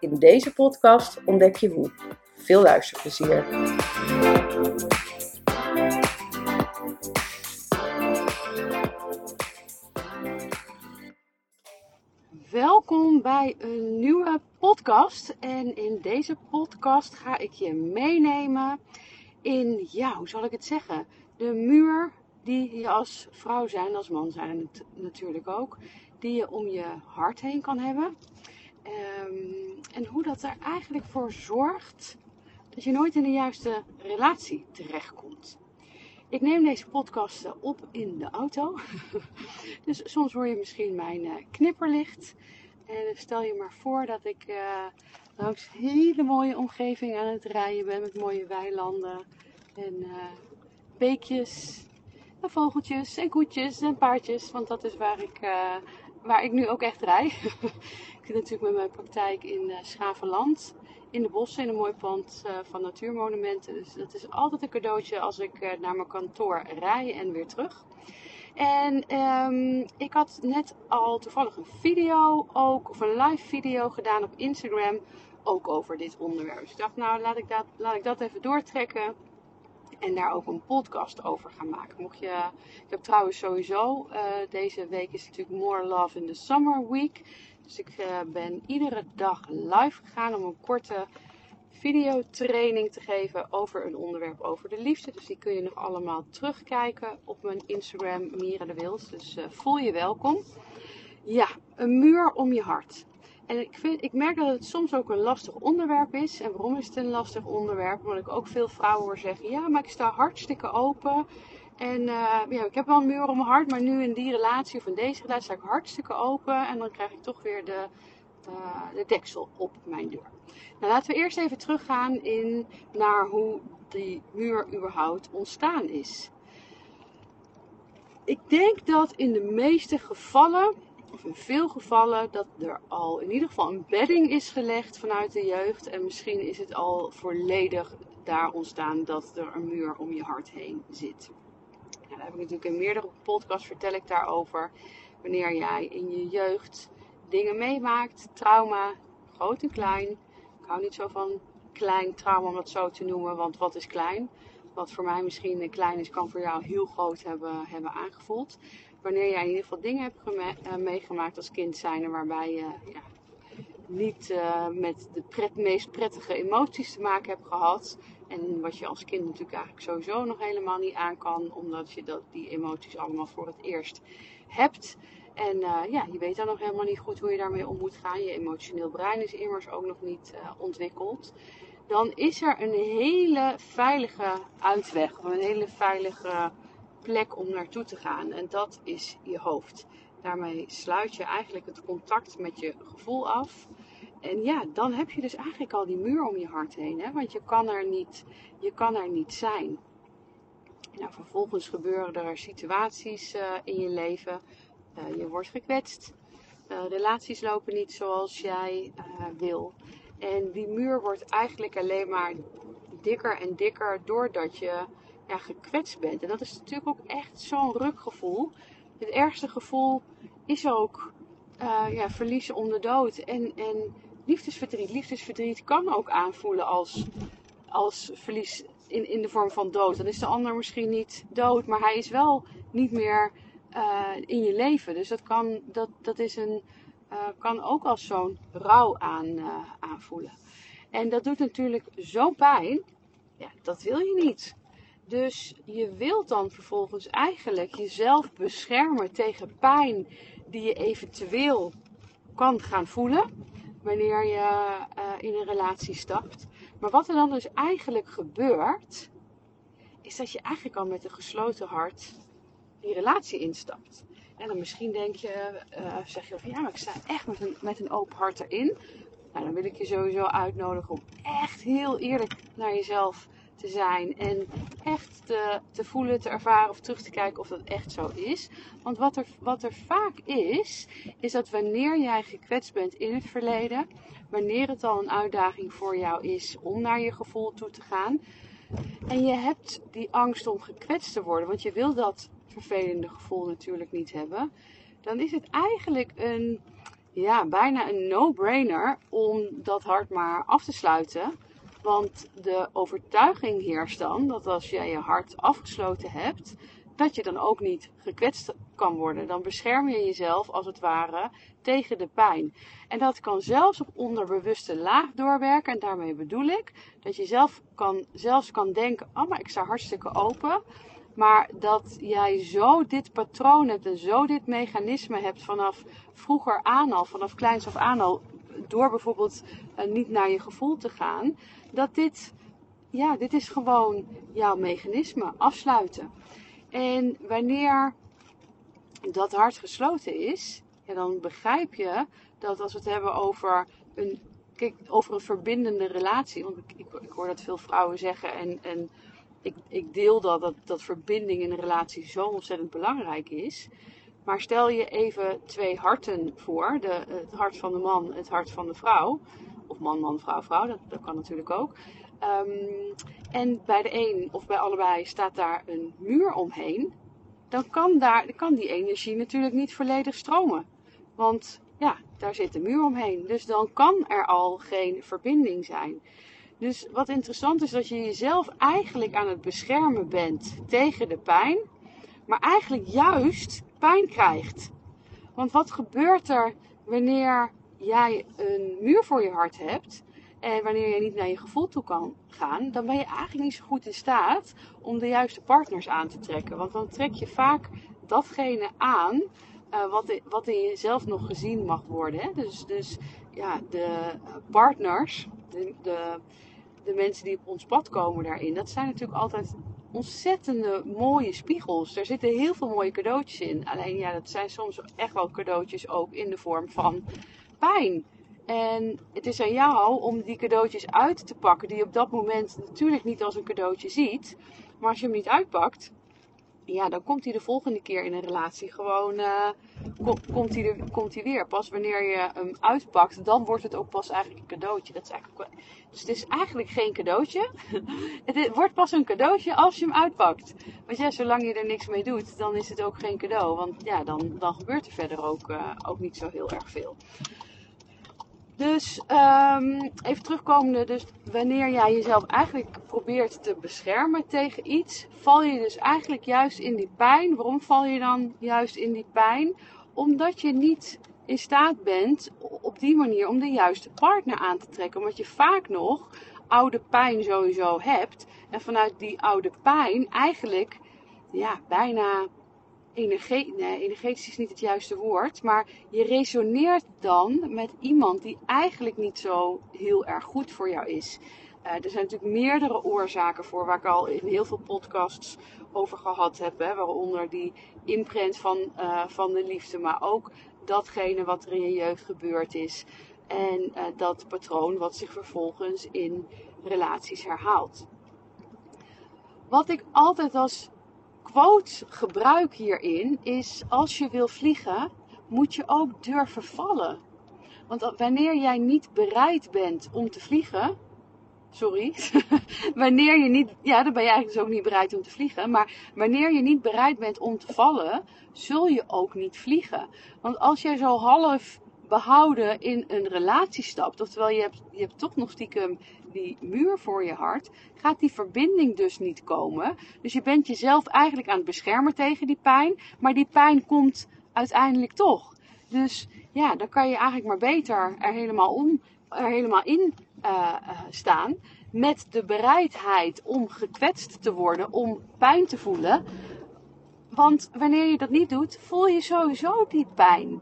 In deze podcast ontdek je hoe. Veel luisterplezier. Welkom bij een nieuwe podcast. En in deze podcast ga ik je meenemen in, ja, hoe zal ik het zeggen? De muur die je als vrouw zijn, als man zijn natuurlijk ook, die je om je hart heen kan hebben. Um, en hoe dat er eigenlijk voor zorgt dat je nooit in de juiste relatie terechtkomt. Ik neem deze podcast op in de auto. dus soms hoor je misschien mijn uh, knipperlicht. En stel je maar voor dat ik uh, langs hele mooie omgeving aan het rijden ben met mooie weilanden en uh, beekjes en vogeltjes en koetjes en paardjes. Want dat is waar ik, waar ik nu ook echt rij. ik zit natuurlijk met mijn praktijk in Schavenland in de bossen in een mooi pand uh, van natuurmonumenten. Dus dat is altijd een cadeautje als ik uh, naar mijn kantoor rij en weer terug. En um, ik had net al toevallig een video ook, of een live video gedaan op Instagram, ook over dit onderwerp. Dus ik dacht, nou laat ik dat, laat ik dat even doortrekken. En daar ook een podcast over gaan maken. Mocht je, ik heb trouwens sowieso, uh, deze week is natuurlijk More Love in the Summer Week. Dus ik uh, ben iedere dag live gegaan om een korte videotraining te geven over een onderwerp over de liefde. Dus die kun je nog allemaal terugkijken op mijn Instagram Mira de Wils. Dus uh, voel je welkom. Ja, een muur om je hart. En ik, vind, ik merk dat het soms ook een lastig onderwerp is. En waarom is het een lastig onderwerp? Omdat ik ook veel vrouwen hoor zeggen: ja, maar ik sta hartstikke open. En uh, ja, ik heb wel een muur om mijn hart, maar nu in die relatie of in deze relatie sta ik hartstikke open. En dan krijg ik toch weer de, de deksel op mijn deur. Nou, laten we eerst even teruggaan in, naar hoe die muur überhaupt ontstaan is. Ik denk dat in de meeste gevallen, of in veel gevallen, dat er al in ieder geval een bedding is gelegd vanuit de jeugd. En misschien is het al volledig daar ontstaan dat er een muur om je hart heen zit. Nou, daar heb ik natuurlijk in meerdere podcasts vertel ik daarover. Wanneer jij in je jeugd dingen meemaakt, trauma, groot en klein. Ik hou niet zo van klein trauma om dat zo te noemen, want wat is klein? Wat voor mij misschien klein is, kan voor jou heel groot hebben, hebben aangevoeld. Wanneer jij in ieder geval dingen hebt uh, meegemaakt als kind zijn, waarbij je ja, niet uh, met de pret, meest prettige emoties te maken hebt gehad. En wat je als kind natuurlijk eigenlijk sowieso nog helemaal niet aan kan, omdat je dat, die emoties allemaal voor het eerst hebt. En uh, ja, je weet dan nog helemaal niet goed hoe je daarmee om moet gaan. Je emotioneel brein is immers ook nog niet ontwikkeld. Dan is er een hele veilige uitweg, of een hele veilige plek om naartoe te gaan. En dat is je hoofd. Daarmee sluit je eigenlijk het contact met je gevoel af. En ja, dan heb je dus eigenlijk al die muur om je hart heen. Hè? Want je kan er niet, je kan er niet zijn. Nou, vervolgens gebeuren er situaties uh, in je leven. Uh, je wordt gekwetst. Uh, relaties lopen niet zoals jij wil. En die muur wordt eigenlijk alleen maar dikker en dikker doordat je ja, gekwetst bent. En dat is natuurlijk ook echt zo'n rukgevoel. Het ergste gevoel is ook ja, verliezen om de dood. En, en liefdesverdriet. Liefdesverdriet kan ook aanvoelen als, als verlies in, in de vorm van dood. Dan is de ander misschien niet dood, maar hij is wel niet meer uh, in je leven. Dus dat kan, dat, dat is een, uh, kan ook als zo'n rouw aan, uh, aanvoelen. En dat doet natuurlijk zo pijn. Ja, dat wil je niet. Dus je wilt dan vervolgens eigenlijk jezelf beschermen tegen pijn die je eventueel kan gaan voelen wanneer je uh, in een relatie stapt. Maar wat er dan dus eigenlijk gebeurt, is dat je eigenlijk al met een gesloten hart die relatie instapt. En dan misschien denk je, uh, zeg je van ja, maar ik sta echt met een, met een open hart erin. Nou, dan wil ik je sowieso uitnodigen om echt heel eerlijk naar jezelf te zijn. En echt te, te voelen, te ervaren of terug te kijken of dat echt zo is. Want wat er, wat er vaak is, is dat wanneer jij gekwetst bent in het verleden, wanneer het al een uitdaging voor jou is om naar je gevoel toe te gaan. En je hebt die angst om gekwetst te worden, want je wil dat vervelende gevoel natuurlijk niet hebben. Dan is het eigenlijk een, ja, bijna een no-brainer om dat hart maar af te sluiten. Want de overtuiging heerst dan dat als jij je hart afgesloten hebt, dat je dan ook niet gekwetst kan worden. Dan bescherm je jezelf als het ware tegen de pijn. En dat kan zelfs op onderbewuste laag doorwerken. En daarmee bedoel ik dat je zelf kan, zelfs kan denken: oh, maar ik sta hartstikke open. Maar dat jij zo dit patroon hebt en zo dit mechanisme hebt vanaf vroeger aan al, vanaf kleins af aan al, door bijvoorbeeld uh, niet naar je gevoel te gaan, dat dit, ja, dit is gewoon jouw mechanisme, afsluiten. En wanneer dat hart gesloten is, ja, dan begrijp je dat als we het hebben over een, kijk, over een verbindende relatie, want ik, ik, ik hoor dat veel vrouwen zeggen en, en ik, ik deel dat, dat, dat verbinding in een relatie zo ontzettend belangrijk is. Maar stel je even twee harten voor: de, het hart van de man, het hart van de vrouw. Man, man, vrouw, vrouw, dat, kan natuurlijk ook. Um, en bij de een of bij allebei staat daar een muur omheen. Dan kan, daar, kan die energie natuurlijk niet volledig stromen. Want ja, daar zit een muur omheen. Dus dan kan er al geen verbinding zijn. Dus wat interessant is dat je jezelf eigenlijk aan het beschermen bent tegen de pijn, maar eigenlijk juist pijn krijgt. Want wat gebeurt er wanneer jij een muur voor je hart hebt en wanneer je niet naar je gevoel toe kan gaan, dan ben je eigenlijk niet zo goed in staat om de juiste partners aan te trekken. Want dan trek je vaak datgene aan uh, wat, in, wat in jezelf nog gezien mag worden. Hè? Dus, dus ja, de partners, de, de, de mensen die op ons pad komen daarin, dat zijn natuurlijk altijd ontzettende mooie spiegels. Er zitten heel veel mooie cadeautjes in. Alleen ja, dat zijn soms echt wel cadeautjes ook in de vorm van En het is aan jou om die cadeautjes uit te pakken, die je op dat moment natuurlijk niet als een cadeautje ziet. Maar als je hem niet uitpakt, ja, dan komt hij de volgende keer in een relatie gewoon, uh, komt, hij er, komt hij weer. Pas wanneer je hem uitpakt, dan wordt het ook pas eigenlijk een cadeautje. Dat is eigenlijk, dus het is eigenlijk geen cadeautje. het wordt pas een cadeautje als je hem uitpakt. Want ja, zolang je er niks mee doet, dan is het ook geen cadeau. Want ja, dan, dan gebeurt er verder ook, uh, ook niet zo heel erg veel. Dus um, even terugkomende, dus wanneer jij jezelf eigenlijk probeert te beschermen tegen iets, val je dus eigenlijk juist in die pijn. Waarom val je dan juist in die pijn? Omdat je niet in staat bent op die manier om de juiste partner aan te trekken. Omdat je vaak nog oude pijn sowieso hebt. En vanuit die oude pijn eigenlijk ja, bijna energie, nee, energetisch is niet het juiste woord, maar je resoneert dan met iemand die eigenlijk niet zo heel erg goed voor jou is. Uh, er zijn natuurlijk meerdere oorzaken voor, waar ik al in heel veel podcasts over gehad heb. Hè, waaronder die imprint van, uh, van de liefde, maar ook datgene wat er in je jeugd gebeurd is. En uh, dat patroon wat zich vervolgens in relaties herhaalt. Wat ik altijd als quote gebruik hierin is: als je wil vliegen, moet je ook durven vallen. Want wanneer jij niet bereid bent om te vliegen, sorry, wanneer je niet, ja, dan ben je eigenlijk dus ook niet bereid om te vliegen, maar wanneer je niet bereid bent om te vallen, zul je ook niet vliegen. Want als jij zo half behouden in een relatie stapt, oftewel je hebt, je hebt toch nog stiekem die muur voor je hart, gaat die verbinding dus niet komen. Dus je bent jezelf eigenlijk aan het beschermen tegen die pijn, maar die pijn komt uiteindelijk toch. Dus ja, dan kan je eigenlijk maar beter er helemaal, om, er helemaal in uh, staan. Met de bereidheid om gekwetst te worden, om pijn te voelen. Want wanneer je dat niet doet, voel je sowieso die pijn.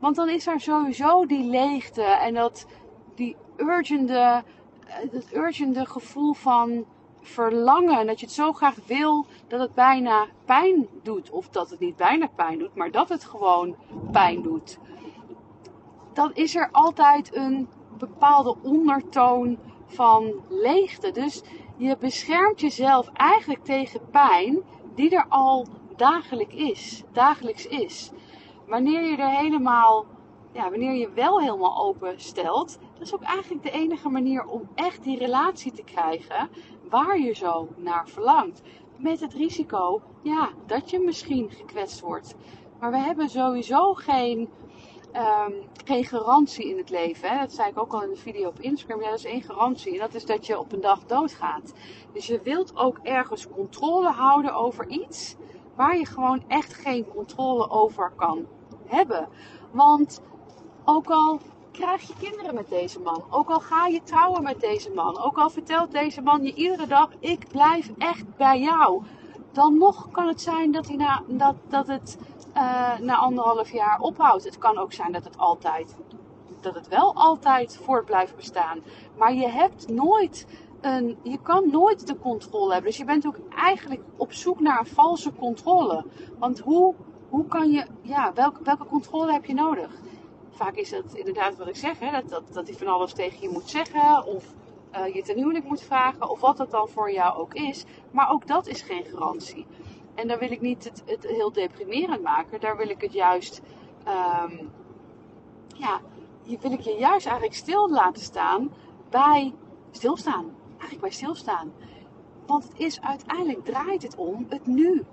Want dan is er sowieso die leegte en dat, die urgente het urgente gevoel van verlangen. Dat je het zo graag wil dat het bijna pijn doet. Of dat het niet bijna pijn doet, maar dat het gewoon pijn doet. Dan is er altijd een bepaalde ondertoon van leegte. Dus je beschermt jezelf eigenlijk tegen pijn die er al dagelijks is. Dagelijks is. Wanneer je er helemaal, ja, wanneer je wel helemaal open stelt, dat is ook eigenlijk de enige manier om echt die relatie te krijgen waar je zo naar verlangt. Met het risico, ja, dat je misschien gekwetst wordt. Maar we hebben sowieso geen, um, geen garantie in het leven. Hè? Dat zei ik ook al in de video op Instagram. Ja, dat is één garantie. En dat is dat je op een dag doodgaat. Dus je wilt ook ergens controle houden over iets waar je gewoon echt geen controle over kan hebben. Want ook al krijg je kinderen met deze man, ook al ga je trouwen met deze man, ook al vertelt deze man je iedere dag: ik blijf echt bij jou. Dan nog kan het zijn dat, hij na, dat, dat het uh, na anderhalf jaar ophoudt. Het kan ook zijn dat het altijd, dat het wel altijd voort blijft bestaan. Maar je hebt nooit een, je kan nooit de controle hebben. Dus je bent ook eigenlijk op zoek naar een valse controle. Want hoe, hoe kan je, ja, welke, welke controle heb je nodig? Vaak is het inderdaad wat ik zeg, hè, dat, dat, dat hij van alles tegen je moet zeggen. Of uh, je ten huwelijk moet vragen. Of wat dat dan voor jou ook is. Maar ook dat is geen garantie. En daar wil ik niet het, het heel deprimerend maken. Daar wil ik het juist, um, ja, wil ik je juist eigenlijk stil laten staan bij stilstaan. Eigenlijk bij stilstaan. Want het is uiteindelijk draait het om het nu.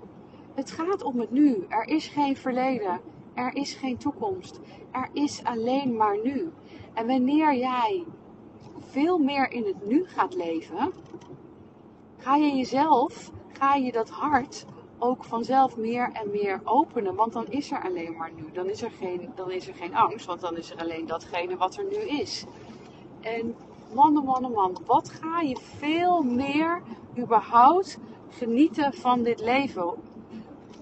Het gaat om het nu. Er is geen verleden. Er is geen toekomst. Er is alleen maar nu. En wanneer jij veel meer in het nu gaat leven, ga je jezelf, ga je dat hart ook vanzelf meer en meer openen. Want dan is er alleen maar nu. Dan is er geen, dan is er geen angst, want dan is er alleen datgene wat er nu is. En man, oh man, oh man, wat ga je veel meer überhaupt genieten van dit leven?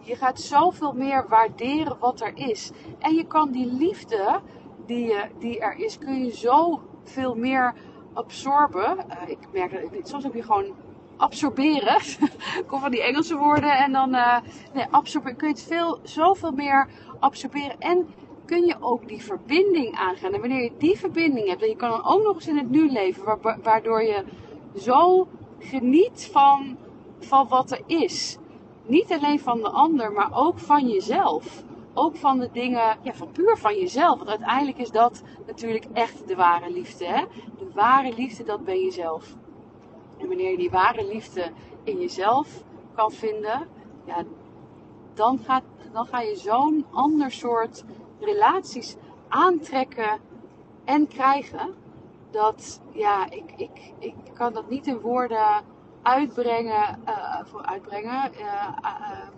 Je gaat zoveel meer waarderen wat er is. En je kan die liefde die, die er is, kun je zoveel meer absorben. Uh, ik merk dat soms heb je gewoon absorberen. Kom van die Engelse woorden. En dan uh, nee, absorberen. kun je het veel, zoveel meer absorberen. En kun je ook die verbinding aangaan. En wanneer je die verbinding hebt, en je kan dan ook nog eens in het nu leven, waardoor je zo geniet van, van wat er is. Niet alleen van de ander, maar ook van jezelf. Ook van de dingen, ja, van puur van jezelf. Want uiteindelijk is dat natuurlijk echt de ware liefde. Hè? De ware liefde, dat ben jezelf. En wanneer je die ware liefde in jezelf kan vinden, ja, dan, gaat, dan ga je zo'n ander soort relaties aantrekken en krijgen. Dat, ja, ik, ik, ik kan dat niet in woorden uitbrengen, uh, voor uitbrengen, uh, uh,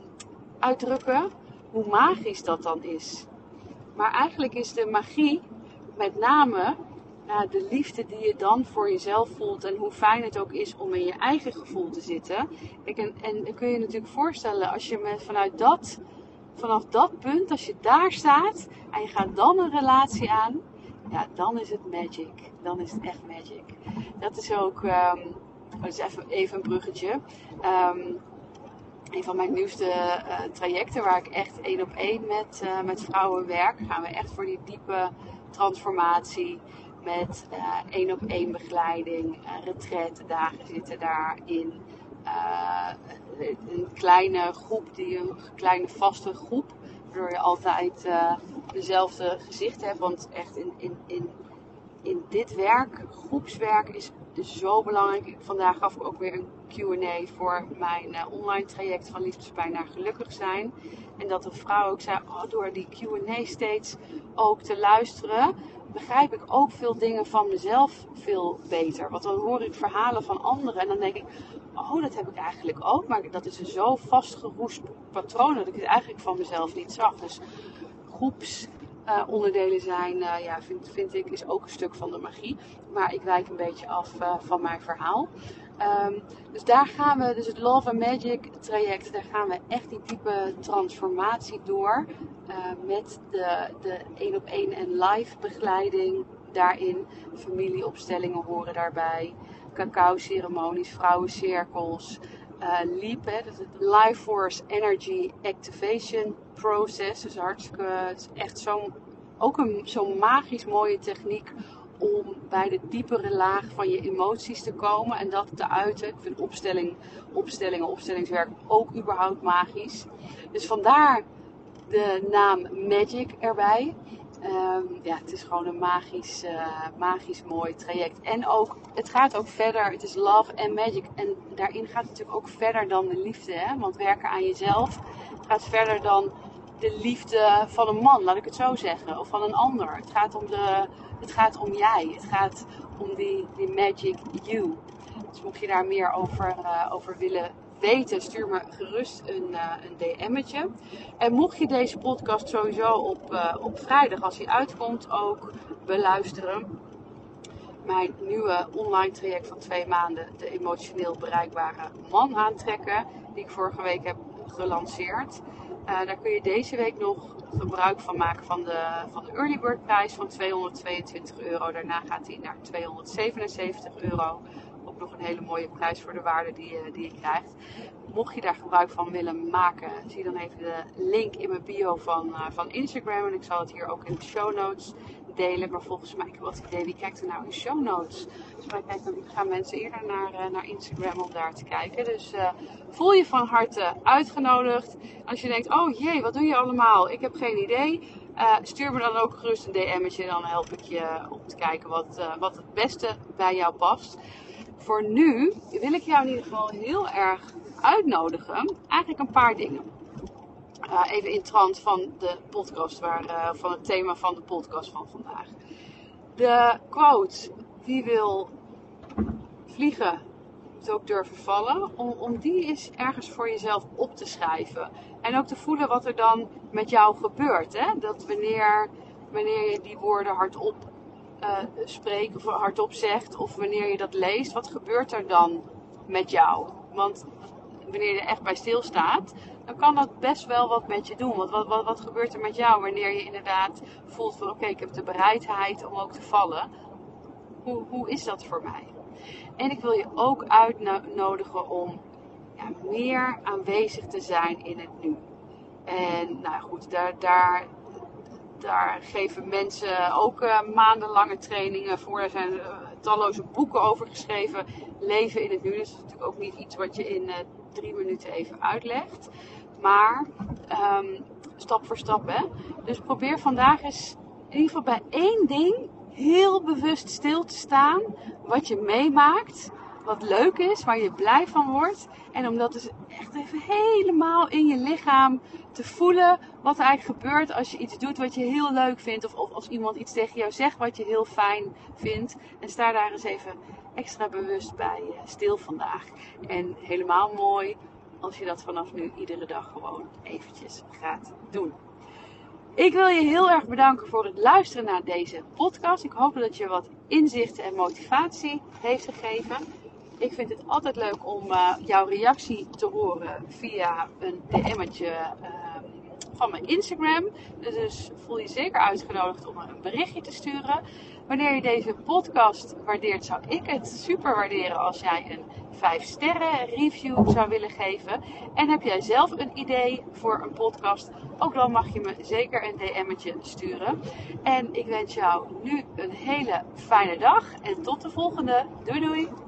uitdrukken, hoe magisch dat dan is. Maar eigenlijk is de magie met name de liefde die je dan voor jezelf voelt en hoe fijn het ook is om in je eigen gevoel te zitten. En, en kun je je natuurlijk voorstellen als je met, vanuit dat, vanaf dat punt, als je daar staat en je gaat dan een relatie aan, ja, dan is het magic. Dan is het echt magic. Dat is ook, um, dat is even, even een bruggetje. Um, een van mijn nieuwste uh, trajecten waar ik echt één op één met, uh, met vrouwen werk, gaan we echt voor die diepe transformatie met uh, één op één begeleiding, uh, dagen zitten daarin. Een kleine groep, die, een kleine vaste groep, waardoor je altijd dezelfde gezicht hebt. Want echt in, in, in, in dit werk, groepswerk, is dus zo belangrijk. Vandaag gaf ik ook weer een QA voor mijn online traject van liefdespijn naar gelukkig zijn. En dat een vrouw ook zei, oh, door die QA steeds ook te luisteren, begrijp ik ook veel dingen van mezelf veel beter. Want dan hoor ik verhalen van anderen en dan denk ik, oh, dat heb ik eigenlijk ook. Maar dat is een zo vastgeroest patroon dat ik het eigenlijk van mezelf niet zag. Dus groepsonderdelen uh, zijn, uh, ja, vind, vind ik, is ook een stuk van de magie. Maar ik wijk een beetje af uh, van mijn verhaal. Um, dus daar gaan we, dus het Love and Magic traject, daar gaan we echt die diepe transformatie door. Met de, de één op één en live begeleiding daarin. Familieopstellingen horen daarbij. Cacao ceremonies, vrouwencirkels. Uh, hè, dat het Life Force Energy Activation Process. Dus hartstikke, het is echt zo'n, ook een zo'n magisch mooie techniek om bij de diepere laag van je emoties te komen en dat te uiten. Ik vind opstelling, opstellingen, opstellingswerk ook überhaupt magisch. Dus vandaar de naam Magic erbij. Ehm, ja, het is gewoon een magisch, uh, magisch mooi traject. En ook, het gaat ook verder. Het is love and magic. En daarin gaat het natuurlijk ook verder dan de liefde. Hè? Want werken aan jezelf gaat verder dan de liefde van een man, laat ik het zo zeggen. Of van een ander. Het gaat om, de, het gaat om jij. Het gaat om die, die magic you. Dus mocht je daar meer over, uh, over willen weten, stuur me gerust een, uh, een DM'tje. En mocht je deze podcast sowieso op, uh, op vrijdag, als hij uitkomt, ook beluisteren. Mijn nieuwe online traject van twee maanden, de emotioneel bereikbare man aantrekken, die ik vorige week heb gelanceerd. Uh, daar kun je deze week nog gebruik van maken van de, van de early bird prijs van 222 euro. Daarna gaat hij naar 277 euro nog een hele mooie prijs voor de waarde die, je, die je krijgt. Mocht je daar gebruik van willen maken, zie dan even de link in mijn bio van, uh, van Instagram. En ik zal het hier ook in de show notes delen. Maar volgens mij, ik heb wat idee, wie kijkt er nou in show notes? Dus mij gaan mensen eerder naar, uh, naar Instagram om daar te kijken. Dus voel je van harte uitgenodigd. Als je denkt, oh jee, wat doe je allemaal? Ik heb geen idee. Stuur me dan ook gerust een DM'tje. Dan help ik je om te kijken wat, wat het beste bij jou past voor nu wil ik jou in ieder geval heel erg uitnodigen. Eigenlijk een paar dingen. Uh, even in trant van de podcast, waar, uh, van het thema van de podcast van vandaag. De quote, wie wil vliegen, moet ook durven vallen. Om, om die eens ergens voor jezelf op te schrijven. En ook te voelen wat er dan met jou gebeurt. Hè? Dat wanneer, wanneer je die woorden hardop uh, spreekt of hardop zegt of wanneer je dat leest, wat gebeurt er dan met jou? Want wanneer je er echt bij stilstaat, dan kan dat best wel wat met je doen. Want wat, wat, wat gebeurt er met jou wanneer je inderdaad voelt van oké, ik heb de bereidheid om ook te vallen. Hoe, hoe is dat voor mij? En ik wil je ook uitnodigen om ja, meer aanwezig te zijn in het nu. En nou goed, daar, daar daar geven mensen ook uh, maandenlange trainingen voor. Er zijn uh, talloze boeken over geschreven. Leven in het nu. Dat is natuurlijk ook niet iets wat je in uh, drie minuten even uitlegt. Maar um, stap voor stap. Hè? Dus probeer vandaag eens in ieder geval bij één ding heel bewust stil te staan. Wat je meemaakt. Wat leuk is, waar je blij van wordt. En om dat dus echt even helemaal in je lichaam te voelen wat er eigenlijk gebeurt als je iets doet wat je heel leuk vindt. Of, of als iemand iets tegen jou zegt wat je heel fijn vindt. En sta daar eens even extra bewust bij uh, stil vandaag. En helemaal mooi als je dat vanaf nu iedere dag gewoon eventjes gaat doen. Ik wil je heel erg bedanken voor het luisteren naar deze podcast. Ik hoop dat je wat inzichten en motivatie heeft gegeven. Ik vind het altijd leuk om uh, jouw reactie te horen via een DM'tje uh, van mijn Instagram. Dus voel je zeker uitgenodigd om een berichtje te sturen. Wanneer je deze podcast waardeert, zou ik het super waarderen als jij een 5 sterren review zou willen geven. En heb jij zelf een idee voor een podcast? Ook dan mag je me zeker een DM'tje sturen. En ik wens jou nu een hele fijne dag en tot de volgende. Doei doei!